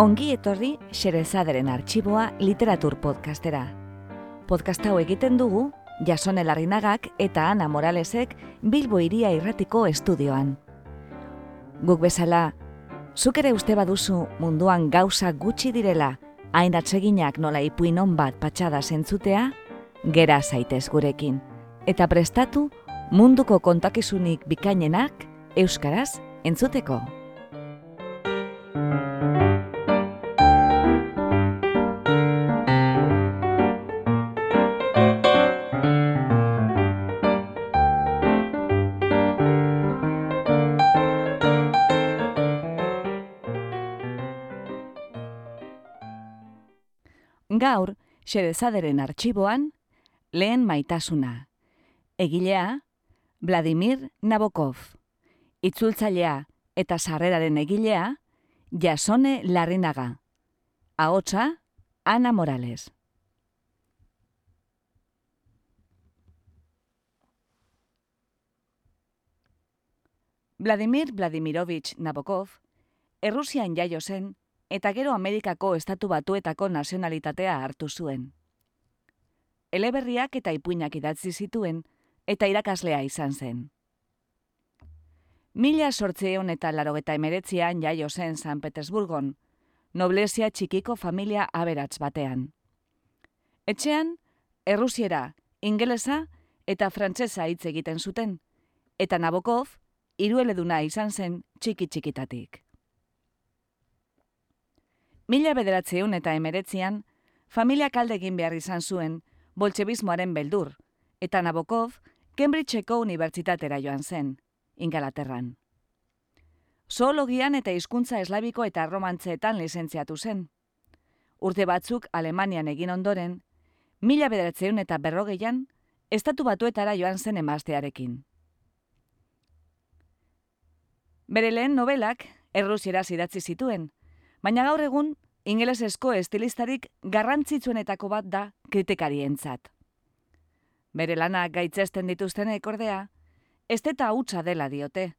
Ongi etorri Xerezaderen arxiboa literatur podcastera. Podcast hau egiten dugu Jasone Larrinagak eta Ana Moralesek Bilbo Iria Irratiko estudioan. Guk bezala, zuk ere uste baduzu munduan gauza gutxi direla, hain atseginak nola ipuin bat patxada zentzutea, gera zaitez gurekin. Eta prestatu munduko kontakizunik bikainenak euskaraz entzuteko. Gaur, Xerezaderen arxiboan, lehen maitasuna. Egilea, Vladimir Nabokov. Itzultzailea eta sarreraren egilea, Jasone Larrinaga. Ahotsa, Ana Morales. Vladimir Vladimirovich Nabokov, Errusian jaio zen eta gero Amerikako estatu batuetako nazionalitatea hartu zuen. Eleberriak eta ipuinak idatzi zituen eta irakaslea izan zen. Mila sortzeon eta larogeta emeretzian jaio zen San Petersburgon, noblesia txikiko familia aberats batean. Etxean, errusiera, ingelesa eta frantsesa hitz egiten zuten, eta Nabokov, irueleduna izan zen txiki txikitatik. Mila bederatzeun eta emeretzian, familia kalde egin behar izan zuen, boltsebismoaren beldur, eta Nabokov, Cambridgeko unibertsitatera joan zen, Ingalaterran. Zoologian eta hizkuntza eslabiko eta romantzeetan lizentziatu zen. Urte batzuk Alemanian egin ondoren, mila bederatzeun eta berrogeian, estatu batuetara joan zen emaztearekin. Bere lehen novelak, errusiera idatzi zituen, baina gaur egun ingelesezko estilistarik garrantzitsuenetako bat da kritikarientzat. Bere lanak gaitzesten dituzten ekordea, ez eta hutsa dela diote,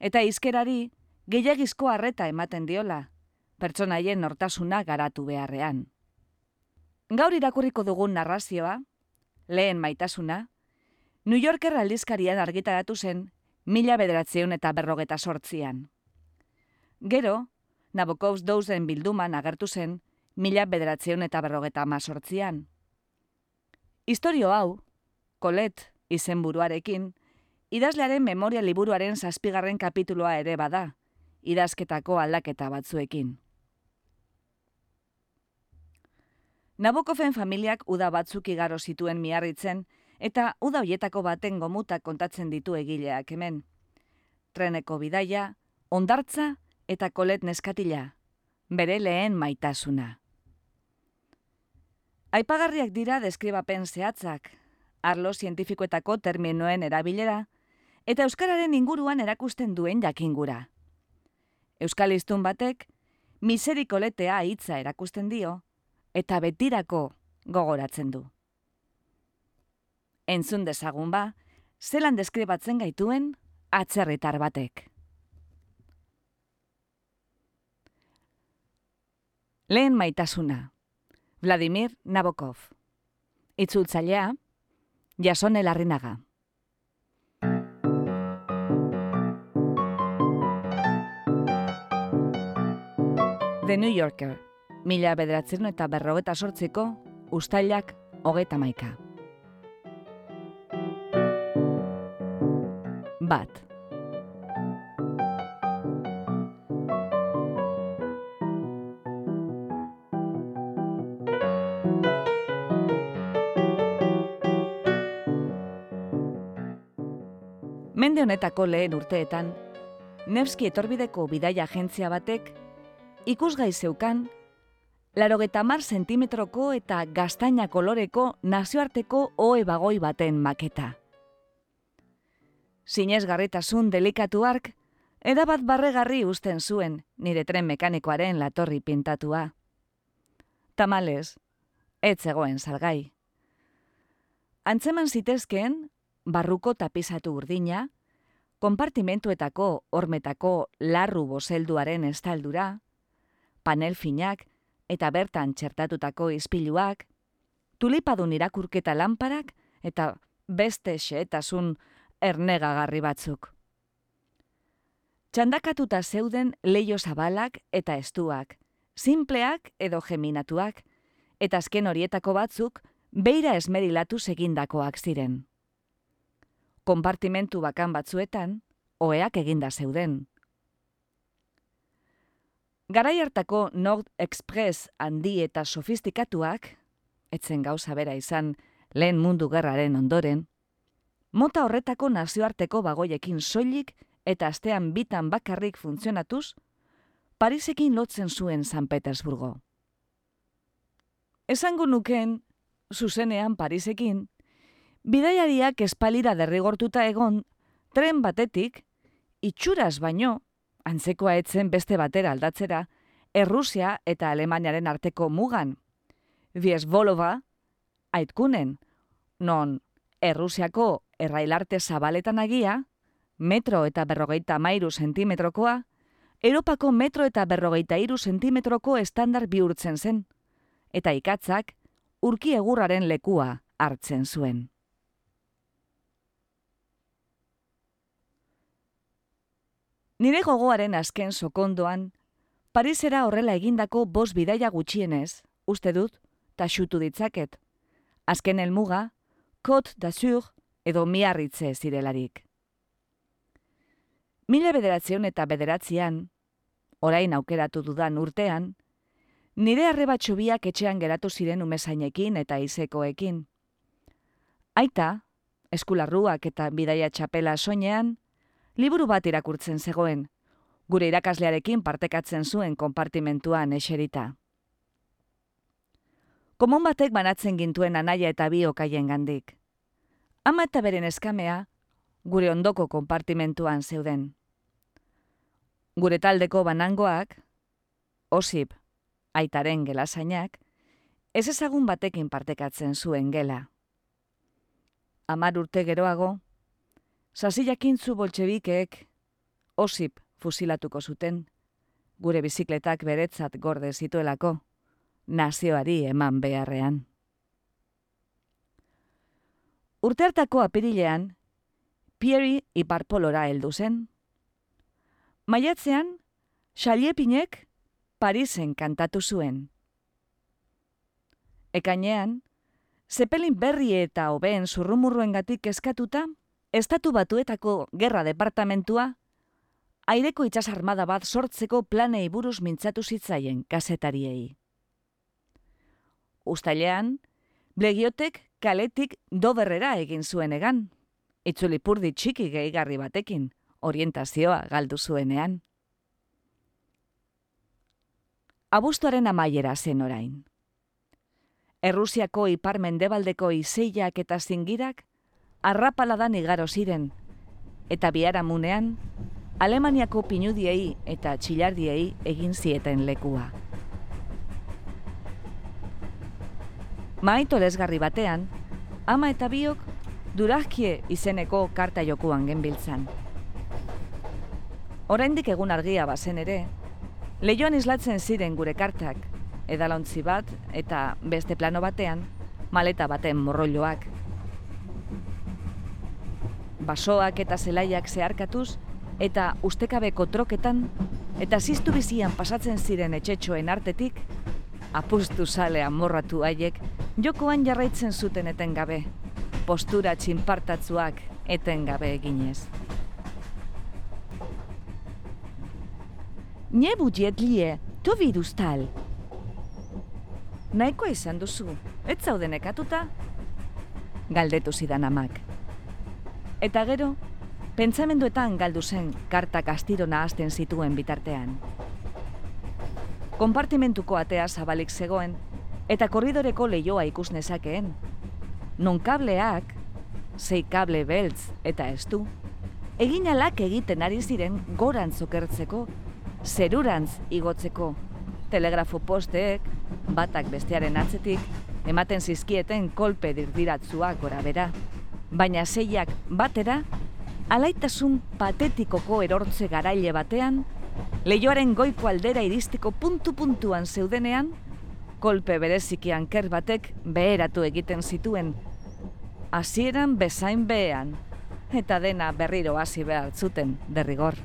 eta izkerari gehiagizko harreta ematen diola, pertsonaien nortasuna garatu beharrean. Gaur irakurriko dugun narrazioa, lehen maitasuna, New Yorker aldizkarian argitaratu zen mila bederatzeun eta berrogeta sortzian. Gero, Nabokovs douzen bilduman agertu zen, mila bederatzeun eta berrogeta amazortzian. Historio hau, kolet izen buruarekin, idazlearen memoria liburuaren zazpigarren kapituloa ere bada, idazketako aldaketa batzuekin. Nabokofen familiak uda batzuk igaro zituen miarritzen, eta uda hoietako baten gomutak kontatzen ditu egileak hemen. Treneko bidaia, ondartza eta kolet neskatila, bere lehen maitasuna. Aipagarriak dira deskribapen zehatzak, arlo zientifikoetako terminoen erabilera, eta Euskararen inguruan erakusten duen jakingura. Euskal iztun batek, miserikoletea hitza erakusten dio, eta betirako gogoratzen du. Entzun dezagun ba, zelan deskribatzen gaituen atzerritar batek. Lehen maitasuna. Vladimir Nabokov. Itzultzailea, Jasone Larrinaga. The New Yorker. Mila bederatzen eta berrogeta sortziko, ustailak hogeta maika. Bat. Honetako lehen urteetan, Nevski etorbideko bidaia agentzia batek, ikusgai zeukan, larogeta mar sentimetroko eta gaztaina koloreko nazioarteko oe bagoi baten maketa. Zinez garritasun delikatu ark, edabat barregarri usten zuen nire tren mekanikoaren latorri pintatua. Tamales, ez zegoen salgai. Antzeman zitezkeen, barruko tapizatu urdina, konpartimentuetako hormetako larru bozelduaren estaldura, panel finak eta bertan txertatutako izpiluak, tulipadun irakurketa lanparak eta beste xeetasun ernegagarri batzuk. Txandakatuta zeuden leio zabalak eta estuak, simpleak edo geminatuak, eta azken horietako batzuk beira esmerilatu segindakoak ziren. Konpartimentu bakan batzuetan, oeak eginda zeuden. Garai hartako Nord Express handi eta sofistikatuak, etzen gauza bera izan lehen mundu gerraren ondoren, mota horretako nazioarteko bagoiekin soilik eta astean bitan bakarrik funtzionatuz, Parisekin lotzen zuen San Petersburgo. Esango nuken, zuzenean Parisekin, bidaiariak espalira derrigortuta egon, tren batetik, itxuraz baino, antzekoa etzen beste batera aldatzera, Errusia eta Alemaniaren arteko mugan. Viesbolova, aitkunen, non Errusiako errailarte zabaletan agia, metro eta berrogeita mairu sentimetrokoa, Europako metro eta berrogeita iru sentimetroko estandar bihurtzen zen, eta ikatzak urki egurraren lekua hartzen zuen. Nire gogoaren azken sokondoan, Parisera horrela egindako bos bidaia gutxienez, uste dut, ta xutu ditzaket. Azken elmuga, kot da zur edo miarritze zirelarik. Mila bederatzeun eta bederatzean, orain aukeratu dudan urtean, nire arrebatxo biak etxean geratu ziren umesainekin eta izekoekin. Aita, eskularruak eta bidaia txapela soinean, liburu bat irakurtzen zegoen, gure irakaslearekin partekatzen zuen konpartimentuan eserita. Komun batek banatzen gintuen anaia eta bi okaien gandik. Ama eta beren eskamea, gure ondoko konpartimentuan zeuden. Gure taldeko banangoak, osip, aitaren gelasainak, ez ezagun batekin partekatzen zuen gela. Amar urte geroago, Sasiakintzu boltsebikeek osip fusilatuko zuten, gure bizikletak beretzat gorde zituelako, nazioari eman beharrean. Urteartako apirilean, Pieri iparpolora heldu zen. Maiatzean, Xaliepinek Parisen kantatu zuen. Ekainean, Zepelin berri eta hobeen zurrumurruengatik eskatuta, Estatu batuetako gerra departamentua, aireko itxas armada bat sortzeko planei buruz mintzatu zitzaien kasetariei. Uztailean, blegiotek kaletik doberrera egin zuen egan, itzulipurdi txiki gehigarri batekin, orientazioa galdu zuenean. Abustuaren amaiera zen orain. Errusiako ipar mendebaldeko izeiak eta zingirak arrapaladan igaro ziren, eta biharamunean, Alemaniako pinudiei eta txilardiei egin zieten lekua. Maito lezgarri batean, ama eta biok durazkie izeneko karta jokuan genbiltzan. Oraindik egun argia bazen ere, lehioan islatzen ziren gure kartak, edalontzi bat eta beste plano batean, maleta baten morroiloak basoak eta zelaiak zeharkatuz, eta ustekabeko troketan, eta ziztu bizian pasatzen ziren etxetxoen artetik, apustu sale amorratu haiek, jokoan jarraitzen zuten etengabe, postura txinpartatzuak etengabe eginez. Nie budget lie, to virustal. Naikoa izan duzu, ez zauden ekatuta? Galdetu zidan amak. Eta gero, pentsamenduetan galdu zen kartak astiro nahazten zituen bitartean. Konpartimentuko atea zabalik zegoen, eta korridoreko leioa ikus nezakeen. Non kableak, zei kable beltz eta ez du, egin alak egiten ari ziren gorantz okertzeko, zerurantz igotzeko, telegrafo posteek, batak bestearen atzetik, ematen zizkieten kolpe dirdiratzuak gora bera baina zeiak batera, alaitasun patetikoko erortze garaile batean, Leioaren goiko aldera iristiko puntu-puntuan zeudenean, kolpe bereziki anker batek beheratu egiten zituen. Hasieran bezain behean, eta dena berriro hasi behar zuten derrigor.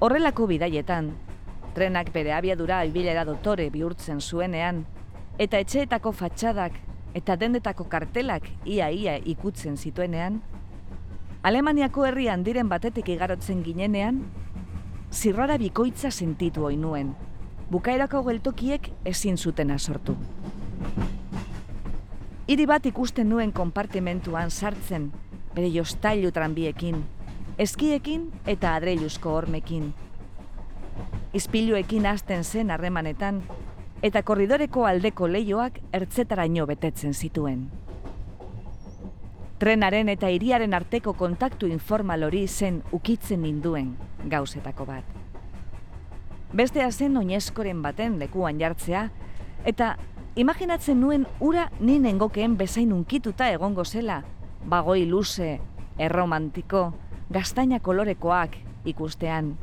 Horrelako bidaietan, trenak bere abiadura ibilera dotore bihurtzen zuenean, eta etxeetako fatxadak eta dendetako kartelak ia-ia ikutzen zituenean, Alemaniako herrian diren batetik igarotzen ginenean, zirrara bikoitza sentitu oinuen, bukaerako geltokiek ezin zutena sortu. Hiri bat ikusten nuen konpartimentuan sartzen, bere jostailu tranbiekin, eskiekin eta adreiluzko hormekin. Izpiluekin hasten zen harremanetan, eta korridoreko aldeko leioak ertzetaraino betetzen zituen trenaren eta hiriaren arteko kontaktu informal hori zen ukitzen ninduen gauzetako bat. Bestea zen oinezkoren baten lekuan jartzea, eta imaginatzen nuen ura ninen gokeen bezain unkituta egongo zela, bagoi luze, erromantiko, gaztaina kolorekoak ikustean.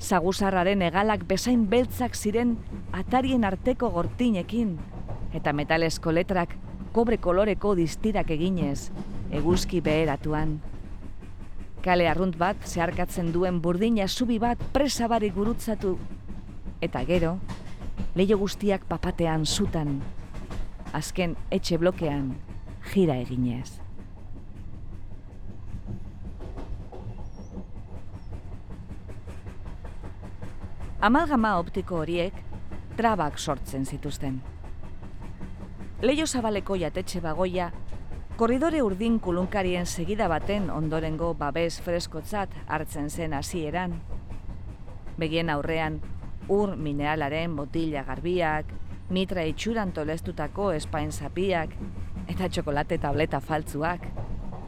Zaguzarraren egalak bezain beltzak ziren atarien arteko gortinekin, eta metalesko letrak kobre koloreko distirak eginez, eguzki beheratuan. Kale arrunt bat zeharkatzen duen burdina zubi bat presabari gurutzatu, eta gero, leio guztiak papatean zutan, azken etxe blokean jira eginez. Amalgama optiko horiek trabak sortzen zituzten. Leio zabaleko jatetxe bagoia, korridore urdin kulunkarien segida baten ondorengo babes freskotzat hartzen zen hasieran. Begien aurrean, ur mineralaren botila garbiak, mitra itxuran tolestutako espain zapiak, eta txokolate tableta faltzuak,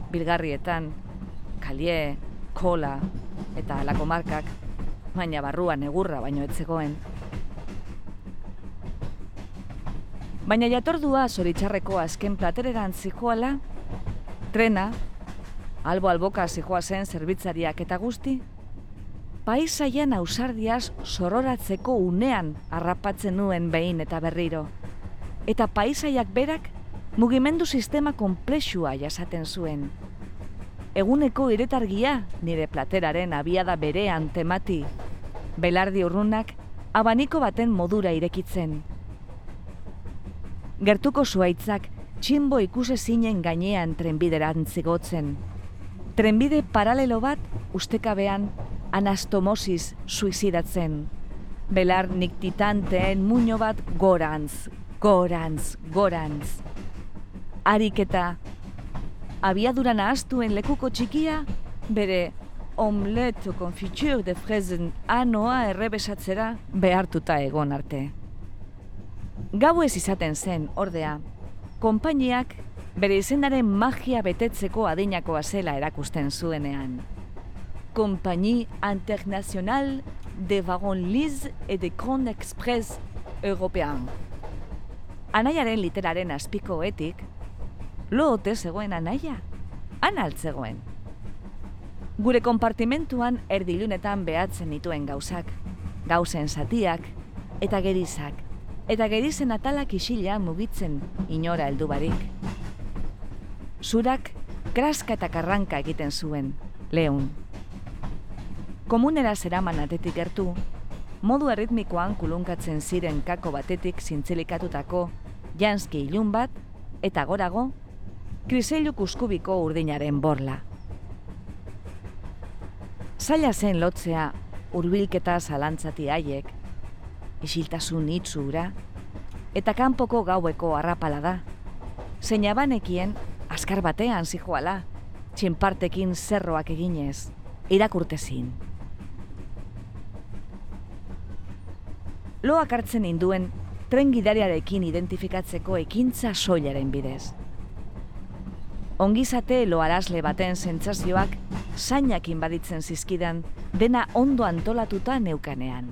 bilgarrietan, kalie, kola eta alako markak, baina barruan egurra baino etzegoen. Baina jatordua zoritxarreko azken platereran zijoala, trena, albo alboka zijoa zen zerbitzariak eta guzti, paisaian ausardiaz sororatzeko unean harrapatzen nuen behin eta berriro. Eta paisaiak berak mugimendu sistema komplexua jasaten zuen. Eguneko iretargia nire plateraren abiada berean temati, belardi urrunak abaniko baten modura irekitzen, Gertuko zuaitzak txinbo ikuse zinen gainean trenbideran zigotzen. Trenbide paralelo bat ustekabean anastomosis suizidatzen. Belar niktitanteen muño bat gorantz, gorantz, gorantz. Arik eta abiaduran ahaztuen lekuko txikia, bere omelette confiture de frezen anoa errebesatzera behartuta egon arte. Gau ez izaten zen, ordea, konpainiak bere izenaren magia betetzeko adinakoa zela erakusten zuenean. Kompani Internacional de Vagon Liz et de Grand Express European. Anaiaren literaren azpiko etik, lo ote zegoen anaia, analtzegoen. Gure konpartimentuan erdilunetan behatzen dituen gauzak, gauzen zatiak eta gerizak, eta gerizen atalak isila mugitzen inora heldu barik. Zurak kraska eta karranka egiten zuen, leun. Komunera zeraman atetik gertu, modu erritmikoan kulunkatzen ziren kako batetik zintzelikatutako janski ilun bat, eta gorago, kriseilu kuskubiko urdinaren borla. Zaila zen lotzea urbilketa zalantzati haiek, isiltasun itzura, eta kanpoko gaueko harrapala da. Zeina banekien, askar batean zijoala, txinpartekin zerroak eginez, irakurtezin. Loak hartzen induen, tren gidariarekin identifikatzeko ekintza soilaren bidez. Ongizate loarazle baten sentsazioak zainakin baditzen zizkidan dena ondo antolatuta neukanean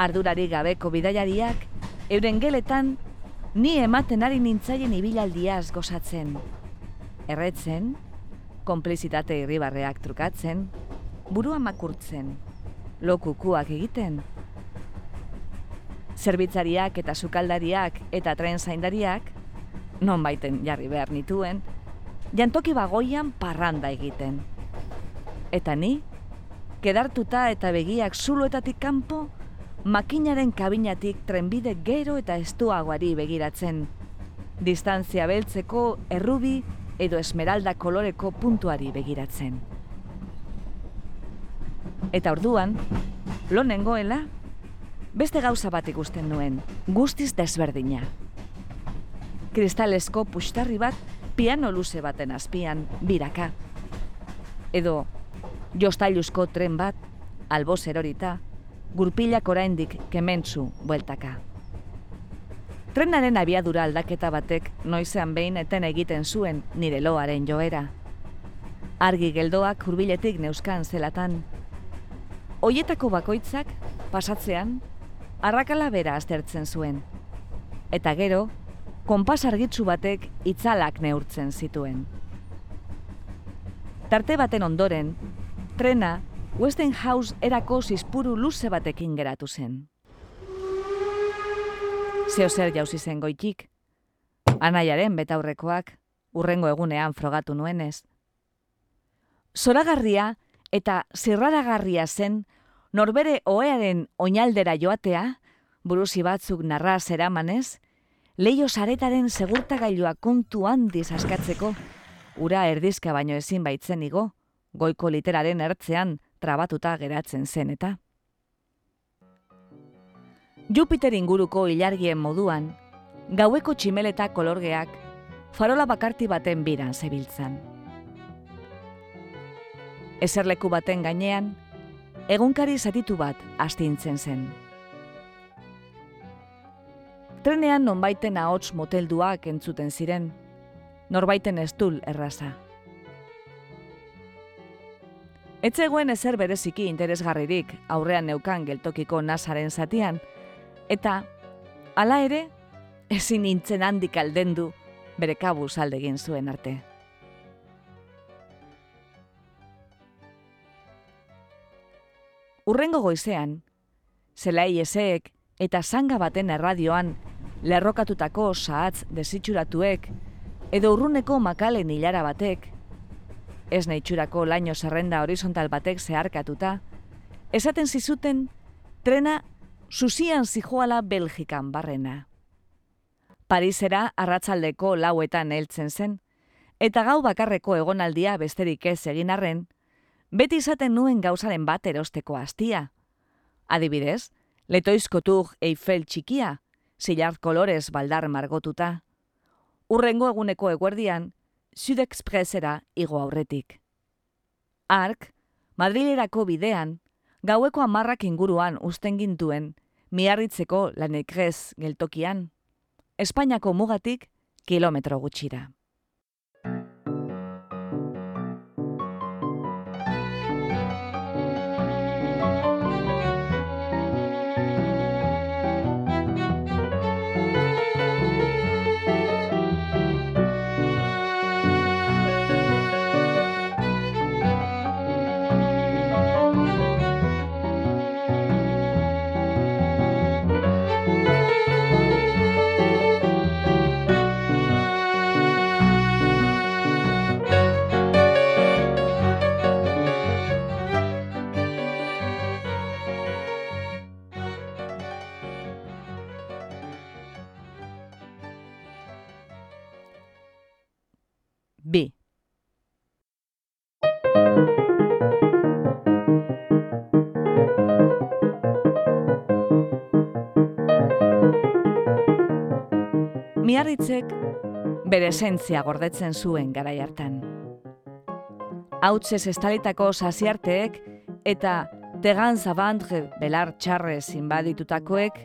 ardurari gabeko bidaiariak, euren geletan, ni ematen ari nintzaien ibilaldiaz gozatzen. Erretzen, konplizitate irribarreak trukatzen, burua makurtzen, lokukuak egiten. Zerbitzariak eta sukaldariak eta tren zaindariak, non baiten jarri behar nituen, jantoki bagoian parranda egiten. Eta ni, kedartuta eta begiak zuloetatik kanpo, makinaren kabinatik trenbide gero eta estuagoari begiratzen. Distantzia beltzeko errubi edo esmeralda koloreko puntuari begiratzen. Eta orduan, lo nengoela, beste gauza bat ikusten nuen, guztiz desberdina. Kristalesko pustarri bat piano luze baten azpian biraka. Edo jostailuzko tren bat, alboz erorita, gurpilak oraindik kementzu bueltaka. Trenaren abiadura aldaketa batek noizean behin eten egiten zuen nire loaren joera. Argi geldoak hurbiletik neuskan zelatan. Hoietako bakoitzak, pasatzean, arrakala bera aztertzen zuen. Eta gero, konpas argitzu batek itzalak neurtzen zituen. Tarte baten ondoren, trena Westinghouse erako zizpuru luze batekin geratu zen. Zeo zer jauzi zen goitik. Anaiaren betaurrekoak, urrengo egunean frogatu nuenez. Zoragarria eta zirraragarria zen norbere oearen oinaldera joatea, buruzi batzuk narra zeramanez, leio saretaren segurtagailua kontu handiz askatzeko, ura erdizka baino ezin baitzen igo, goiko literaren ertzean trabatuta geratzen zen eta. Jupiter inguruko ilargien moduan, gaueko tximeleta kolorgeak farola bakarti baten biran zebiltzan. Ezerleku baten gainean, egunkari zatitu bat astintzen zen. Trenean nonbaiten ahots motelduak entzuten ziren, norbaiten estul erraza. Etzegoen ezer bereziki interesgarririk aurrean neukan geltokiko nasaren zatian, eta hala ere, ezin nintzen handik aldendu bere kabuz aldegin zuen arte. Urrengo goizean, zelai eseek eta zanga baten erradioan lerrokatutako saatz desitxuratuek edo urruneko makalen hilara batek ez naitxurako laino zerrenda horizontal batek zeharkatuta, esaten zizuten trena zuzian zijoala Belgikan barrena. Parisera arratzaldeko lauetan heltzen zen, eta gau bakarreko egonaldia besterik ez egin arren, beti izaten nuen gauzaren bat erosteko hastia. Adibidez, letoizkotuk Eiffel txikia, zilar kolorez baldar margotuta. Urrengo eguneko eguerdian, Sudexpressera igo aurretik. Ark, Madrilerako bidean, gaueko amarrak inguruan usten gintuen, miarritzeko lanekrez geltokian, Espainiako mugatik kilometro gutxira. Miarritzek bere esentzia gordetzen zuen garai hartan. Hautzez estalitako sasiarteek eta tegan zabandre belar txarrez inbaditutakoek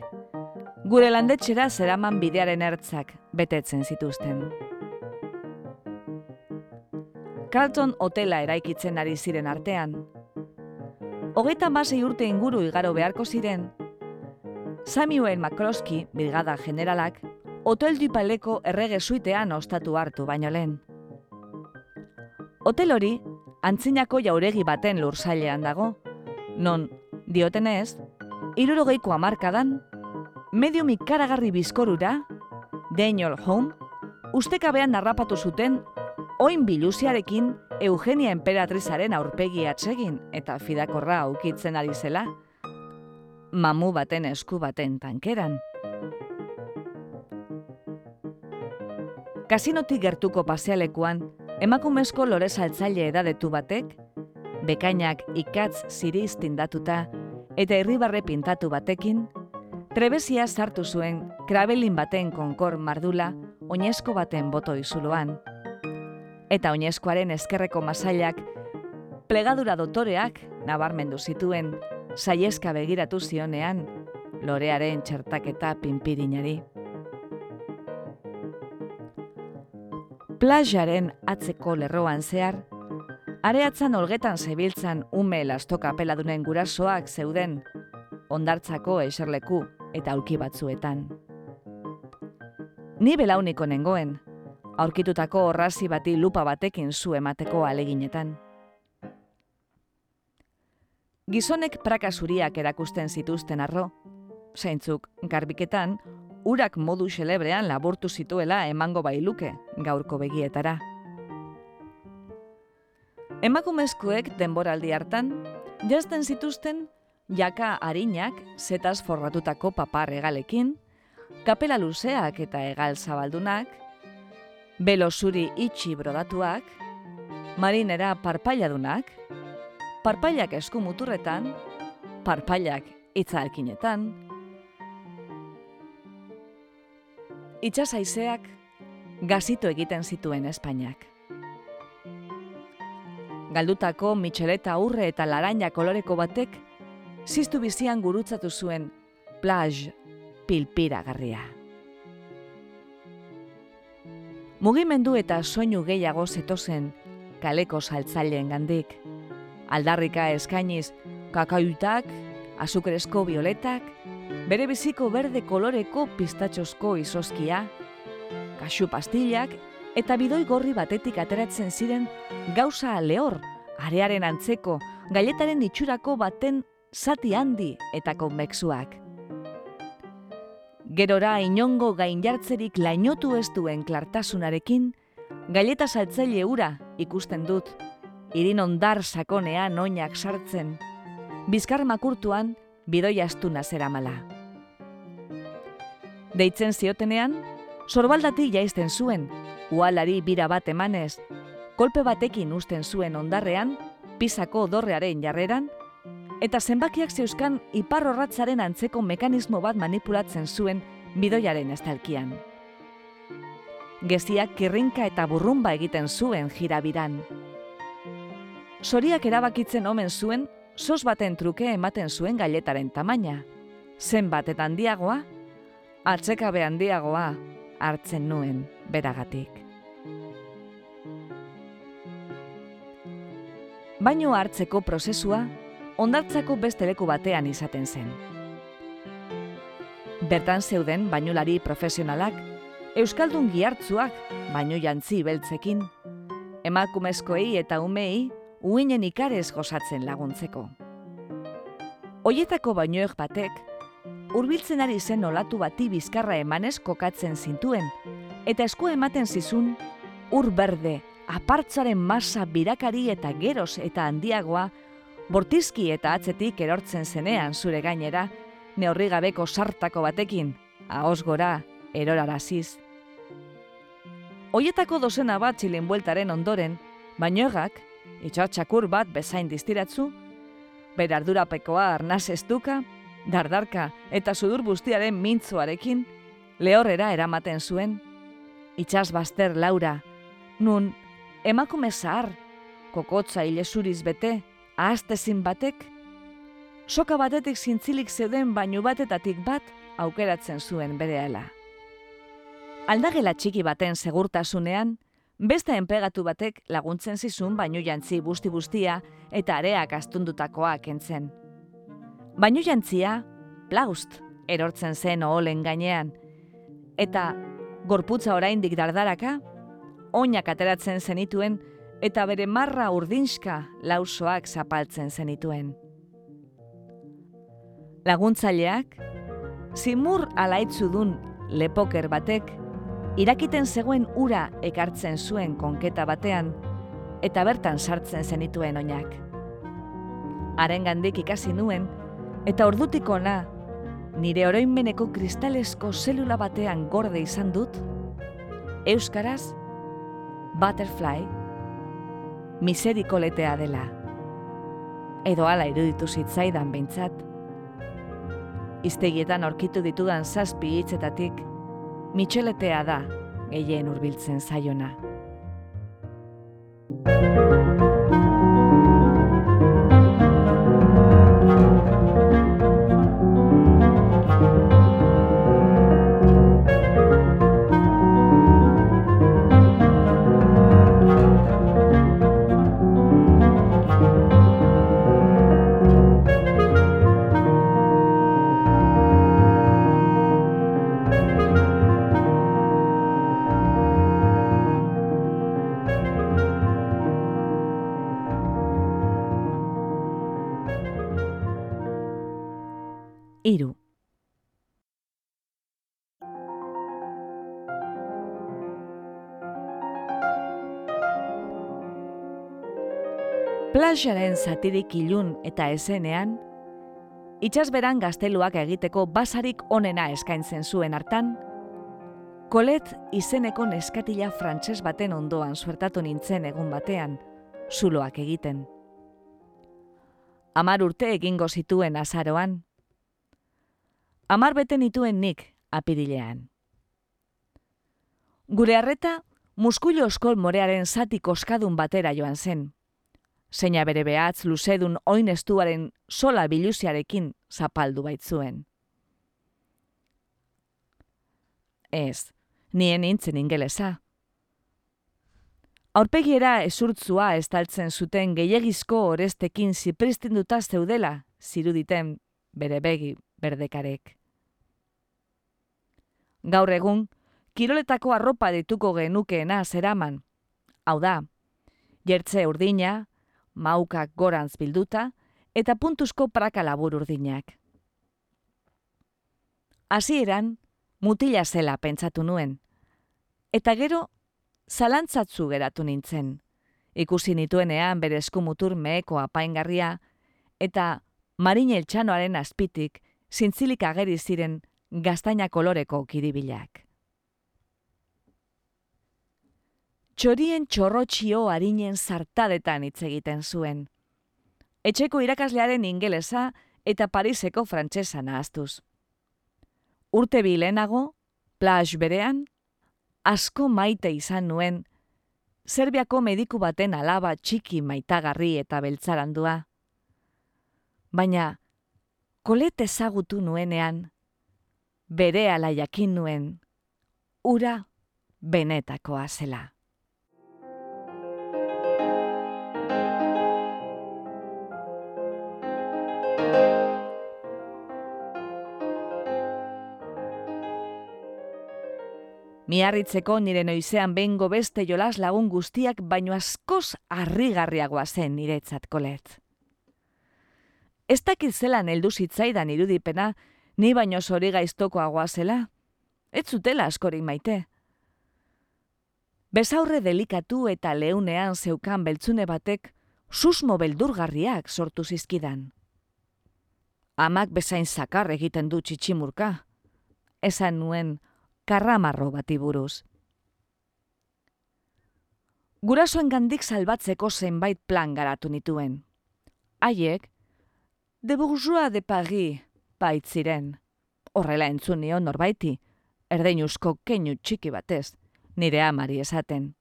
gure landetxera zeraman bidearen ertzak betetzen zituzten. Carlton hotela eraikitzen ari ziren artean. Hogeita masei urte inguru igaro beharko ziren, Samuel McCloskey, brigada generalak, hotel dupaleko errege suitean ostatu hartu baino lehen. Hotel hori, antzinako jauregi baten lursailean dago, non, diotenez, irurogeiko amarkadan, medium ikaragarri bizkorura, Daniel Home, ustekabean narrapatu zuten, oin biluziarekin Eugenia Emperatrizaren aurpegi atsegin eta fidakorra aukitzen ari zela, mamu baten esku baten tankeran. Kasinotik gertuko pasealekuan, emakumezko lore saltzaile edadetu batek, bekainak ikatz ziriz tindatuta eta irribarre pintatu batekin, trebezia sartu zuen krabelin baten konkor mardula oinezko baten boto izuluan. Eta oinezkoaren eskerreko masailak, plegadura dotoreak nabarmendu zituen, saieska begiratu zionean, lorearen txertaketa pinpirinari. Plajaren atzeko lerroan zehar, areatzan olgetan zebiltzan ume lastoka peladunen gurasoak zeuden, ondartzako eserleku eta aulki batzuetan. Ni belauniko nengoen, aurkitutako horrazi bati lupa batekin zu emateko aleginetan. Gizonek praka zuriak erakusten zituzten arro, zeintzuk garbiketan, urak modu xelebrean laburtu zituela emango bailuke gaurko begietara. Emakumezkoek denboraldi hartan, jazten zituzten jaka harinak zetaz forratutako papar egalekin, kapela luzeak eta egal zabaldunak, belo zuri itxi brodatuak, marinera parpailadunak, parpailak esku muturretan, parpailak itzalkinetan, itxasaizeak gazito egiten zituen Espainiak. Galdutako mitxeleta urre eta laranja koloreko batek, ziztu bizian gurutzatu zuen plaj pilpiragarria. Mugimendu eta soinu gehiago zetozen kaleko saltzaileen gandik aldarrika eskainiz kakaiutak, azukrezko violetak, bere biziko berde koloreko pistatxosko izoskia, kaxu pastillak eta bidoi gorri batetik ateratzen ziren gauza lehor, arearen antzeko, gailetaren itxurako baten zati handi eta konbeksuak. Gerora inongo gain jartzerik lainotu ez duen klartasunarekin, gaileta saltzaile ura ikusten dut, irin ondar sakonean oinak sartzen, bizkar makurtuan bidoi astuna zeramala. Deitzen ziotenean, sorbaldati jaizten zuen, ualari bira bat emanez, kolpe batekin usten zuen ondarrean, pisako dorrearen jarreran, eta zenbakiak zeuskan iparrorratzaren antzeko mekanismo bat manipulatzen zuen bidoiaren estalkian. Geziak kirrinka eta burrumba egiten zuen jirabiran. Soriak erabakitzen omen zuen, sos baten truke ematen zuen gailetaren tamaina. Zenbat eta handiagoa, atzekabe handiagoa hartzen nuen beragatik. Baino hartzeko prozesua, ondartzako beste leku batean izaten zen. Bertan zeuden bainolari profesionalak, Euskaldun gihartzuak baino jantzi beltzekin, emakumezkoei eta umei uinen ikarez gozatzen laguntzeko. Hoietako bainoek batek, hurbiltzen ari zen olatu bati bizkarra emanez kokatzen zintuen, eta esku ematen zizun, ur berde, apartzaren masa birakari eta geros eta handiagoa, bortizki eta atzetik erortzen zenean zure gainera, neurri gabeko sartako batekin, ahos gora, eroraraziz. Hoietako dozena bat txilin bueltaren ondoren, bainoegak, itxatxakur bat bezain distiratzu, bere ardurapekoa arnaz estuka, dardarka eta sudur bustiaren mintzuarekin, lehorrera eramaten zuen, itxas baster laura, nun emakume zahar, kokotza ilesuriz bete, ahaztezin batek, soka batetik zintzilik zeuden bainu batetatik bat aukeratzen zuen berehala. Aldagela txiki baten segurtasunean, Beste enpegatu batek laguntzen zizun baino jantzi busti bustia eta areak astundutakoa kentzen. Baino jantzia, plaust, erortzen zen oholen gainean. Eta gorputza oraindik dardaraka, oinak ateratzen zenituen eta bere marra urdinska lausoak zapaltzen zenituen. Laguntzaileak, zimur alaitzu dun lepoker batek, irakiten zegoen ura ekartzen zuen konketa batean, eta bertan sartzen zenituen oinak. Arengandik ikasi nuen, eta ordutik ona, nire oroinmeneko kristalesko zelula batean gorde izan dut, Euskaraz, butterfly, miserikoletea dela. Edo ala iruditu zitzaidan behintzat. Iztegietan aurkitu ditudan zazpi hitzetatik, mitxeletea da gehien hurbiltzen zaiona. Plajaren zatirik ilun eta esenean, itxasberan gazteluak egiteko basarik onena eskaintzen zuen hartan, Kolet izeneko neskatila frantses baten ondoan suertatu nintzen egun batean, zuloak egiten. Amar urte egingo zituen azaroan, amar beten ituen nik apirilean. Gure harreta, muskulo oskol morearen zati koskadun batera joan zen. Zeina bere behatz luzedun oin estuaren sola biluziarekin zapaldu baitzuen. Ez, nien nintzen ingelesa. Aurpegiera esurtzua estaltzen zuten gehiagizko orestekin zipristinduta zeudela, ziruditen bere begi berdekarek. Gaur egun, kiroletako arropa dituko genukeena zeraman. Hau da, jertze urdina, maukak gorantz bilduta, eta puntuzko praka labur urdinak. Hasieran mutila zela pentsatu nuen, eta gero zalantzatzu geratu nintzen. Ikusi nituenean bere eskumutur meheko apaingarria, eta marine txanoaren azpitik zintzilik ageri ziren gaztaina koloreko kiribilak. Txorien txorrotxio harinen zartadetan hitz egiten zuen. Etxeko irakaslearen ingelesa eta Pariseko frantsesa nahaztuz. Urte bilenago, plaj berean, asko maite izan nuen, Serbiako mediku baten alaba txiki maitagarri eta beltzarandua. Baina, kolet ezagutu nuenean, bere ala jakin nuen, ura benetakoa zela. Miarritzeko nire noizean bengo beste jolas lagun guztiak baino askoz harrigarriagoa zen niretzat kolet. Ez dakit zelan heldu zitzaidan irudipena, ni baino zori gaiztokoagoa zela, ez zutela askorik maite. Bezaurre delikatu eta leunean zeukan beltzune batek susmo beldurgarriak sortu zizkidan. Amak bezain zakar egiten du txitsimurka, esan nuen karramarro bati buruz. Gurasoen gandik salbatzeko zenbait plan garatu nituen. Haiek, de bourgeois de Paris, baitziren. Horrela entzun nion norbaiti, erdeinuzko keinu txiki batez, nire amari esaten.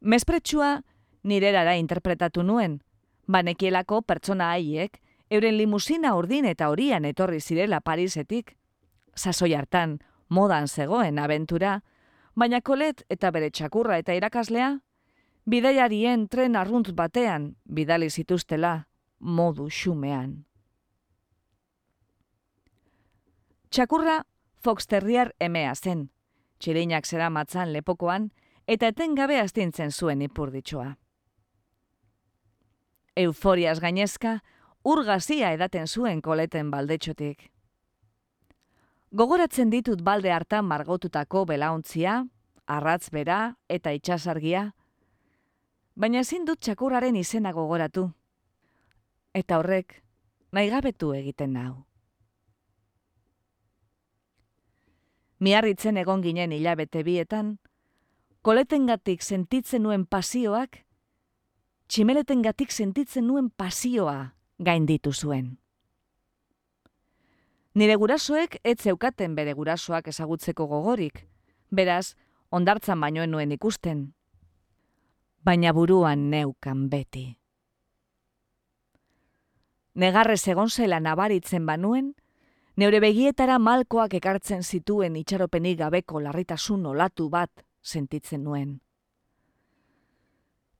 Mespretsua nire erara interpretatu nuen, banekielako pertsona haiek, euren limusina urdin eta horian etorri zirela Parisetik. Sasoi hartan, modan zegoen abentura, baina kolet eta bere txakurra eta irakaslea, bidaiarien tren arrunt batean bidali zituztela modu xumean. Txakurra Fox Terrier emea zen, txirinak zera matzan lepokoan, eta etengabe astintzen zuen ipurditxoa. euforiaz gainezka, urgazia edaten zuen koleten baldetxotik. Gogoratzen ditut balde hartan margotutako belauntzia, arratz bera eta itxasargia, baina ezin dut txakurraren izena gogoratu. Eta horrek, nahi gabetu egiten nau. Miarritzen egon ginen hilabete bietan, koletengatik sentitzen nuen pasioak, tximeletengatik sentitzen nuen pasioa gainditu zuen. Nire gurasoek ez zeukaten bere gurasoak ezagutzeko gogorik, beraz, ondartzan bainoen nuen ikusten. Baina buruan neukan beti. Negarrez egon zela nabaritzen banuen, neure begietara malkoak ekartzen zituen itxaropenik gabeko larritasun olatu bat sentitzen nuen.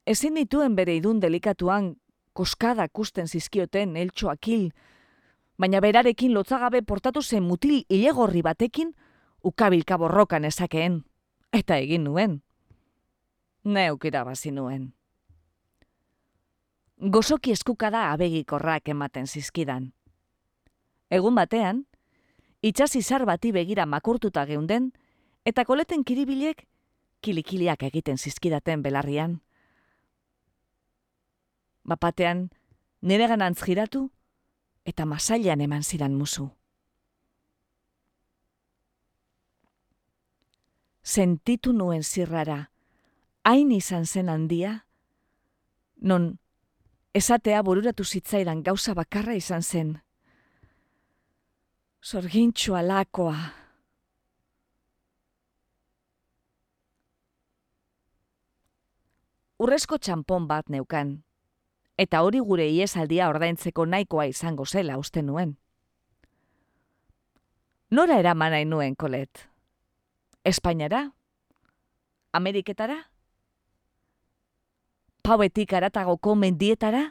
Ezin dituen bere idun delikatuan koskada kusten zizkioten eltsoakil, baina berarekin lotzagabe portatu zen mutil ilegorri batekin ukabilka borrokan ezakeen, eta egin nuen. Neuk irabazi nuen. Gozoki eskukada abegikorrak ematen zizkidan. Egun batean, itxas izar bati begira makurtuta geunden, eta koleten kiribilek kilikiliak egiten zizkidaten belarrian. Bapatean, nire ganantz giratu, eta masailan eman zidan musu. Sentitu nuen zirrara, hain izan zen handia, non esatea bururatu zitzaidan gauza bakarra izan zen. Zorgintxu alakoa. Urrezko txampon bat neukan, eta hori gure iesaldia ordaintzeko nahikoa izango zela uste nuen. Nora eraman nahi nuen, kolet? Espainara? Ameriketara? Pauetik aratagoko mendietara?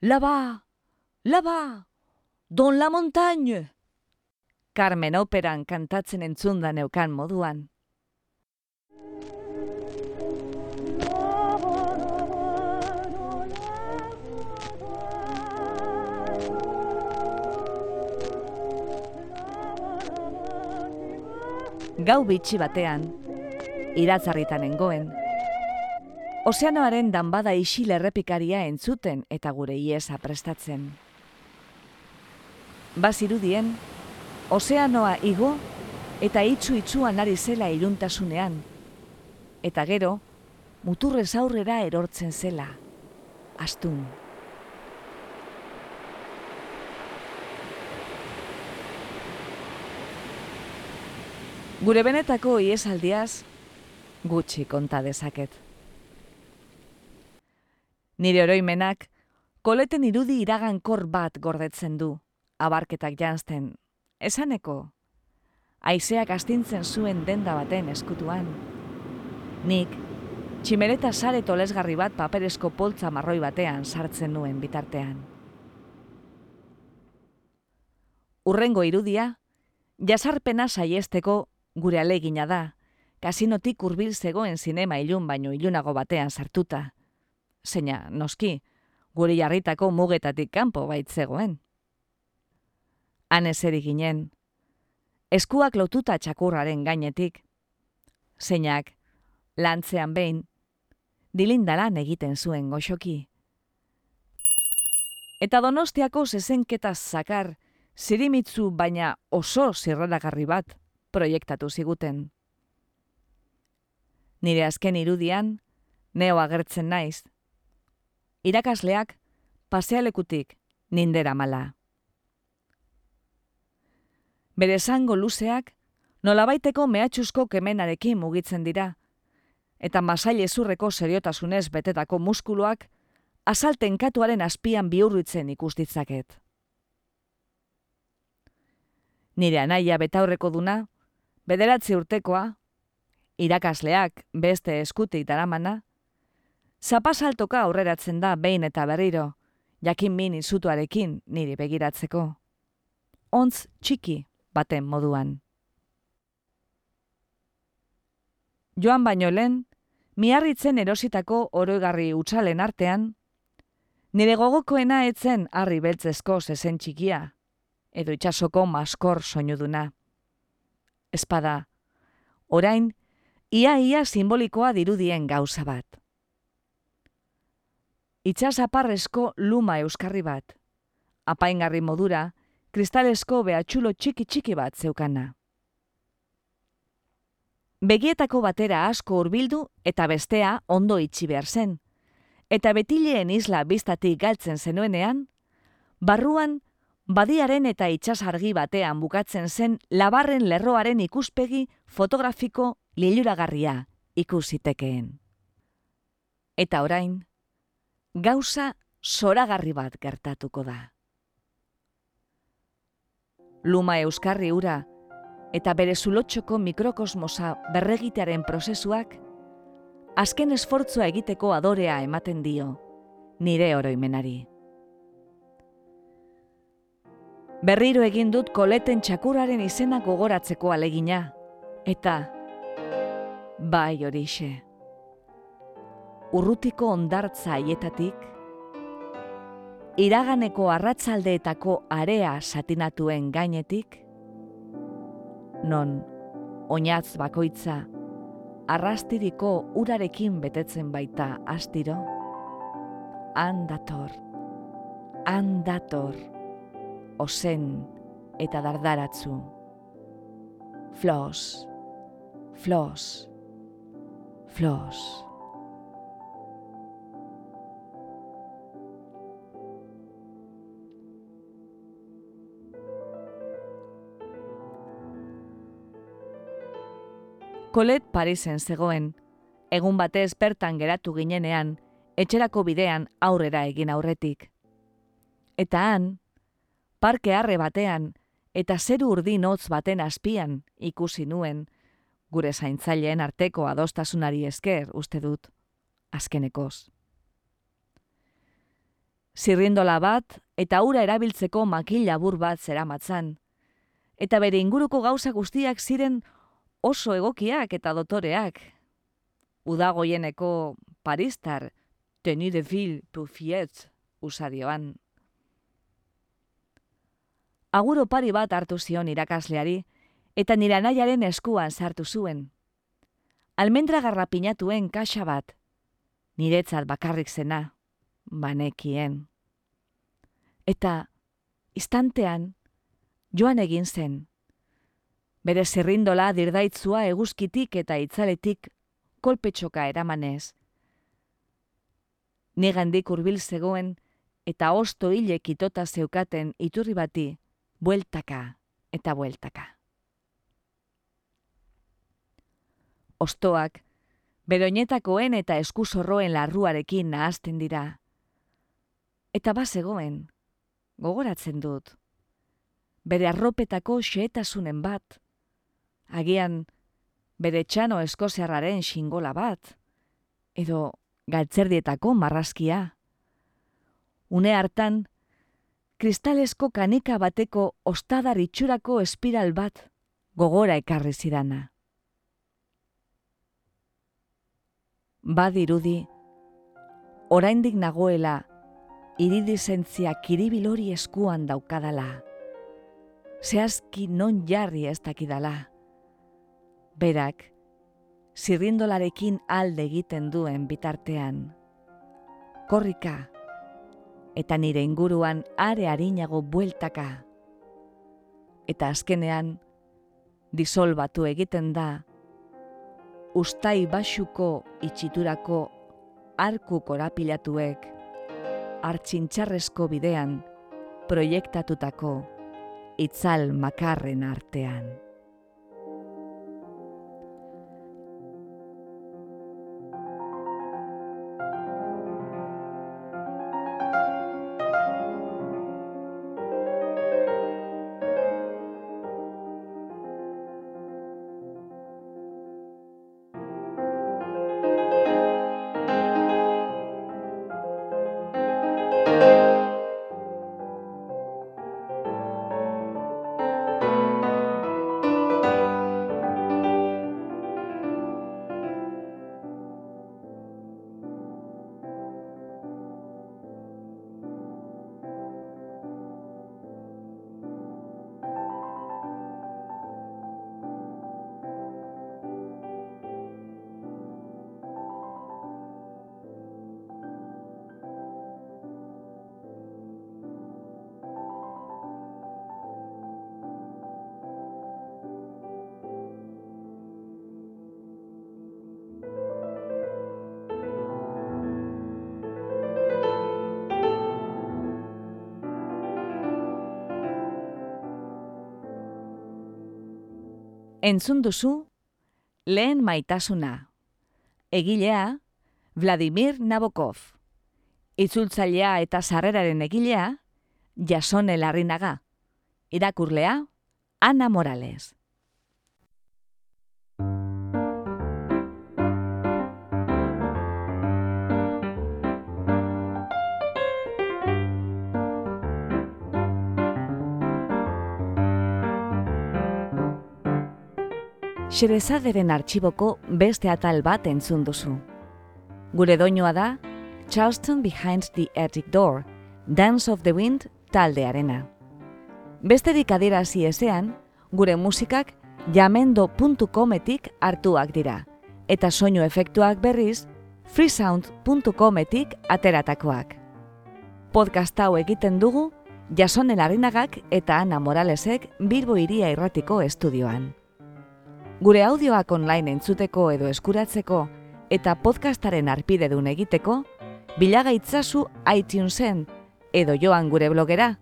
Laba! Laba! Don la montagne! Carmen operan kantatzen entzunda neukan moduan. Gau bitxi batean, iratzarritan engoen, ozeanoaren danbada isil errepikaria entzuten eta gure iesa prestatzen. Bazirudien, ozeanoa igo eta itxu itxuan ari zela iruntasunean, eta gero, muturrez aurrera erortzen zela, astun. Gure benetako iesaldiaz gutxi konta dezaket. Nire oroimenak koleten irudi iragankor bat gordetzen du, abarketak janzten, esaneko, aizeak astintzen zuen denda baten eskutuan. Nik, tximereta sare tolesgarri bat paperezko poltza marroi batean sartzen nuen bitartean. Urrengo irudia, jasarpena saiesteko gure alegina da, kasinotik hurbil zegoen zinema ilun baino ilunago batean sartuta. Zeina, noski, gure jarritako mugetatik kanpo baitzegoen. Han ezeri ginen, eskuak lotuta txakurraren gainetik. Zeinak, lantzean behin, dilindalan egiten zuen goxoki. Eta donostiako zezenketa zakar, zirimitzu baina oso zirraragarri bat, proiektatu ziguten. Nire azken irudian, neo agertzen naiz. Irakasleak, pasealekutik, nindera mala. Bere zango luzeak, nolabaiteko mehatxuzko kemenarekin mugitzen dira, eta masaile zurreko seriotasunez betetako muskuluak, asalten katuaren azpian bihurritzen ikustitzaket. Nire anaia betaurreko duna, bederatzi urtekoa, irakasleak beste eskutik daramana, zapasaltoka aurreratzen da behin eta berriro, jakin min izutuarekin niri begiratzeko. Ontz txiki baten moduan. Joan baino lehen, miarritzen erositako oroigarri utzalen artean, nire gogokoena etzen harri beltzezko zezen txikia, edo itxasoko maskor soinuduna. Espada, orain, ia-ia simbolikoa dirudien gauza bat. Itxas aparrezko luma euskarri bat, apaingarri modura, kristalesko behatxulo txiki-txiki bat zeukana. Begietako batera asko hurbildu eta bestea ondo itxi behar zen. Eta betileen isla biztatik galtzen zenuenean, barruan badiaren eta itxasargi batean bukatzen zen labarren lerroaren ikuspegi fotografiko liluragarria ikusitekeen. Eta orain, gauza zoragarri bat gertatuko da. Luma euskarri ura, eta bere zulotxoko mikrokosmosa berregitearen prozesuak, azken esfortzua egiteko adorea ematen dio, nire oroimenari. Berriro egin dut koleten txakuraren izena gogoratzeko alegina, eta bai horixe. Urrutiko ondartza aietatik, iraganeko arratzaldeetako area satinatuen gainetik, non oinatz bakoitza arrastiriko urarekin betetzen baita astiro, handator, handator, ozen eta dardaratzu, flos, flos, flos. Kolet Parisen zegoen, egun batez bertan geratu ginenean, etxerako bidean aurrera egin aurretik. Eta han, parke harre batean, eta zeru urdin hotz baten azpian ikusi nuen, gure zaintzaileen arteko adostasunari esker uste dut, azkenekoz. Zirrindola bat eta ura erabiltzeko makila bur bat zeramatzan, eta bere inguruko gauza guztiak ziren oso egokiak eta dotoreak. Udagoieneko paristar, tenu de vil pufiet, usadioan. Aguro pari bat hartu zion irakasleari, eta nire anaiaren eskuan sartu zuen. Almendra garrapinatuen kaxa bat, niretzat bakarrik zena, banekien. Eta, istantean, joan egin zen, bere zerrindola dirdaitzua eguzkitik eta itzaletik kolpetxoka eramanez. Nigandik urbil zegoen eta osto hilek itota zeukaten iturri bati, bueltaka eta bueltaka. Ostoak, beroinetakoen eta eskuzorroen larruarekin nahazten dira. Eta bazegoen, gogoratzen dut, bere arropetako xeetasunen bat, agian bere txano eskoziarraren xingola bat, edo galtzerdietako marrazkia. Une hartan, kristalesko kanika bateko ostadar itxurako espiral bat gogora ekarri zidana. Badirudi, oraindik nagoela, iridizentzia kiribilori eskuan daukadala. Zehazki non jarri ez dakidala berak, zirrindolarekin alde egiten duen bitartean. Korrika, eta nire inguruan are harinago bueltaka. Eta azkenean, disolbatu egiten da, ustai basuko itxiturako arku korapilatuek, hartxintxarrezko bidean, proiektatutako itzal makarren artean. Entzun duzu, lehen maitasuna. Egilea, Vladimir Nabokov. Itzultzailea eta sarreraren egilea, Jasone Larrinaga. Irakurlea, Ana Morales. Xerezaderen artxiboko beste atal bat entzun duzu. Gure doinoa da, Charleston Behind the Attic Door, Dance of the Wind taldearena. Beste dikadirazi ezean, gure musikak jamendo.cometik hartuak dira, eta soinu efektuak berriz freesound.cometik ateratakoak. Podcast hau egiten dugu, Jasonen Arinagak eta Ana Moralesek Bilbo Iria Irratiko estudioan. Gure audioak online entzuteko edo eskuratzeko eta podcastaren arpidedun egiteko, bilagaitzazu iTunesen edo joan gure blogera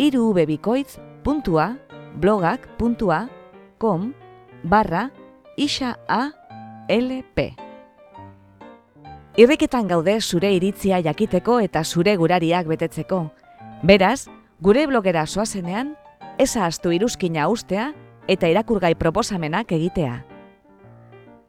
irubebikoitz.blogak.com barra isa. Irriketan gaude zure iritzia jakiteko eta zure gurariak betetzeko. Beraz, gure blogera soazenean, eza astu iruzkina ustea eta irakurgai proposamenak egitea.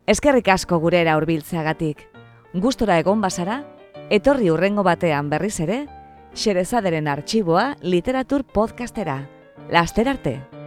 Eskerrik asko gurera hurbiltzeagatik. Gustora egon bazara, etorri urrengo batean berriz ere, Xerezaderen arxiboa literatur podcastera. Laster arte!